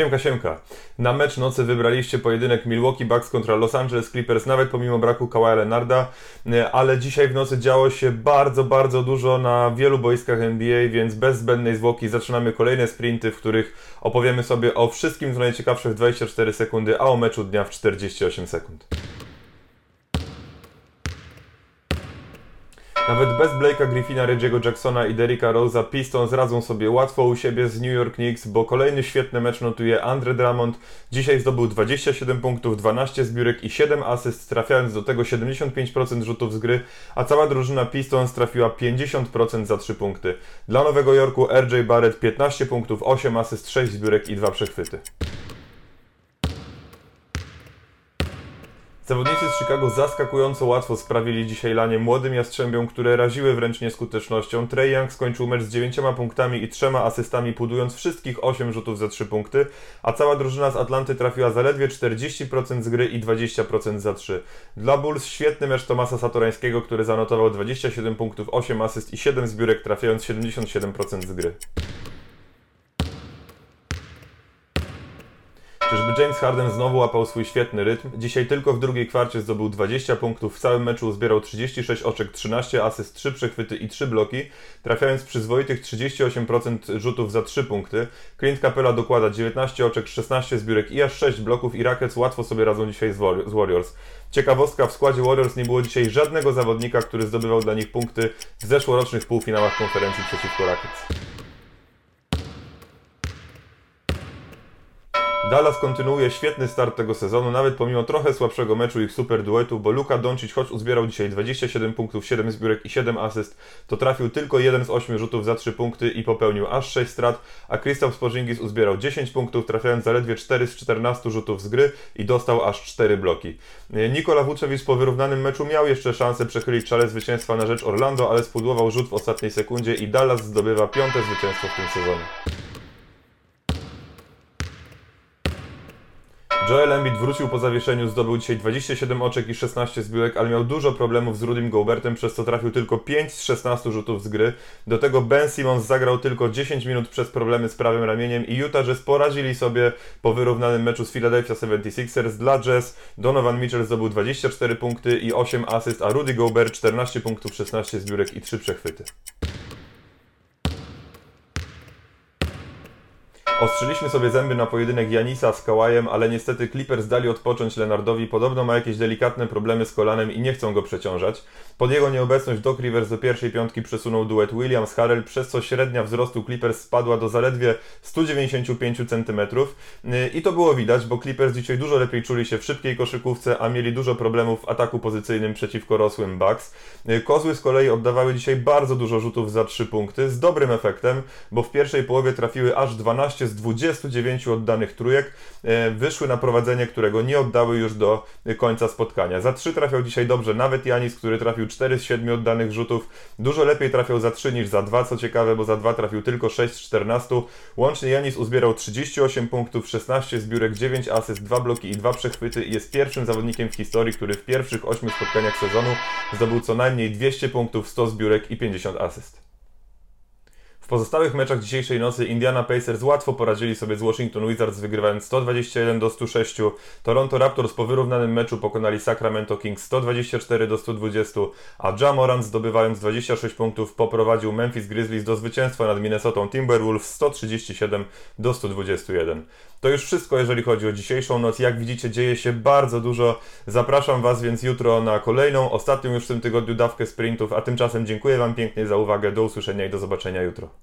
Siemka, siemka. Na mecz nocy wybraliście pojedynek Milwaukee Bucks kontra Los Angeles Clippers, nawet pomimo braku Kawaja Leonarda, e, ale dzisiaj w nocy działo się bardzo, bardzo dużo na wielu boiskach NBA, więc bez zbędnej zwłoki zaczynamy kolejne sprinty, w których opowiemy sobie o wszystkim, co najciekawsze w 24 sekundy, a o meczu dnia w 48 sekund. Nawet bez Blake'a Griffina, Reggie'ego Jacksona i Derricka Rose'a Pistons radzą sobie łatwo u siebie z New York Knicks, bo kolejny świetny mecz notuje Andre Drummond. Dzisiaj zdobył 27 punktów, 12 zbiórek i 7 asyst, trafiając do tego 75% rzutów z gry, a cała drużyna Pistons trafiła 50% za 3 punkty. Dla Nowego Jorku RJ Barrett 15 punktów, 8 asyst, 6 zbiórek i 2 przechwyty. Zawodnicy z Chicago zaskakująco łatwo sprawili dzisiaj lanie młodym Jastrzębiom, które raziły wręcz nieskutecznością. Trey Young skończył mecz z 9 punktami i 3 asystami, pudując wszystkich 8 rzutów za 3 punkty, a cała drużyna z Atlanty trafiła zaledwie 40% z gry i 20% za 3. Dla Bulls świetny mecz Tomasa Satorańskiego, który zanotował 27 punktów, 8 asyst i 7 zbiórek, trafiając 77% z gry. Czyżby James Harden znowu łapał swój świetny rytm? Dzisiaj tylko w drugiej kwarcie zdobył 20 punktów, w całym meczu uzbierał 36 oczek, 13 asyst, 3 przechwyty i 3 bloki, trafiając przyzwoitych 38% rzutów za 3 punkty. Clint Capella dokłada 19 oczek, 16 zbiórek i aż 6 bloków i Rockets łatwo sobie radzą dzisiaj z Warriors. Ciekawostka, w składzie Warriors nie było dzisiaj żadnego zawodnika, który zdobywał dla nich punkty w zeszłorocznych półfinałach konferencji przeciwko Rockets. Dallas kontynuuje świetny start tego sezonu, nawet pomimo trochę słabszego meczu ich super duetu, bo Luka Doncic, choć uzbierał dzisiaj 27 punktów, 7 zbiórek i 7 asyst, to trafił tylko jeden z 8 rzutów za 3 punkty i popełnił aż 6 strat, a Kristaps Porzingis uzbierał 10 punktów, trafiając zaledwie 4 z 14 rzutów z gry i dostał aż 4 bloki. Nikola Vucevic po wyrównanym meczu miał jeszcze szansę przechylić czale zwycięstwa na rzecz Orlando, ale spudłował rzut w ostatniej sekundzie i Dallas zdobywa piąte zwycięstwo w tym sezonie. Joel Embiid wrócił po zawieszeniu, zdobył dzisiaj 27 oczek i 16 zbiórek, ale miał dużo problemów z Rudym Gilbertem, przez co trafił tylko 5 z 16 rzutów z gry. Do tego Ben Simmons zagrał tylko 10 minut przez problemy z prawym ramieniem i Utah Jazz poradzili sobie po wyrównanym meczu z Philadelphia 76ers. Dla Jazz Donovan Mitchell zdobył 24 punkty i 8 asyst, a Rudy Gobert 14 punktów, 16 zbiórek i 3 przechwyty. Ostrzyliśmy sobie zęby na pojedynek Janisa z Kałajem, ale niestety Clippers dali odpocząć Leonardowi. Podobno ma jakieś delikatne problemy z kolanem i nie chcą go przeciążać. Pod jego nieobecność Doc Rivers do pierwszej piątki przesunął duet Williams-Harrell, przez co średnia wzrostu Clippers spadła do zaledwie 195 cm. I to było widać, bo Clippers dzisiaj dużo lepiej czuli się w szybkiej koszykówce, a mieli dużo problemów w ataku pozycyjnym przeciwko rosłym Bucks. Kozły z kolei oddawały dzisiaj bardzo dużo rzutów za 3 punkty, z dobrym efektem, bo w pierwszej połowie trafiły aż 12 z 29 oddanych trójek e, wyszły na prowadzenie, którego nie oddały już do końca spotkania. Za 3 trafiał dzisiaj dobrze nawet Janis, który trafił 4 z 7 oddanych rzutów. Dużo lepiej trafiał za 3 niż za 2, co ciekawe, bo za 2 trafił tylko 6 z 14. Łącznie Janis uzbierał 38 punktów, 16 zbiórek, 9 asyst, 2 bloki i 2 przechwyty i jest pierwszym zawodnikiem w historii, który w pierwszych 8 spotkaniach sezonu zdobył co najmniej 200 punktów, 100 zbiórek i 50 asyst pozostałych meczach dzisiejszej nocy Indiana Pacers łatwo poradzili sobie z Washington Wizards wygrywając 121 do 106. Toronto Raptors po wyrównanym meczu pokonali Sacramento Kings 124 do 120, a Ja Morant zdobywając 26 punktów poprowadził Memphis Grizzlies do zwycięstwa nad Minnesota Timberwolves 137 do 121. To już wszystko, jeżeli chodzi o dzisiejszą noc. Jak widzicie, dzieje się bardzo dużo. Zapraszam Was więc jutro na kolejną, ostatnią już w tym tygodniu dawkę sprintów, a tymczasem dziękuję Wam pięknie za uwagę. Do usłyszenia i do zobaczenia jutro.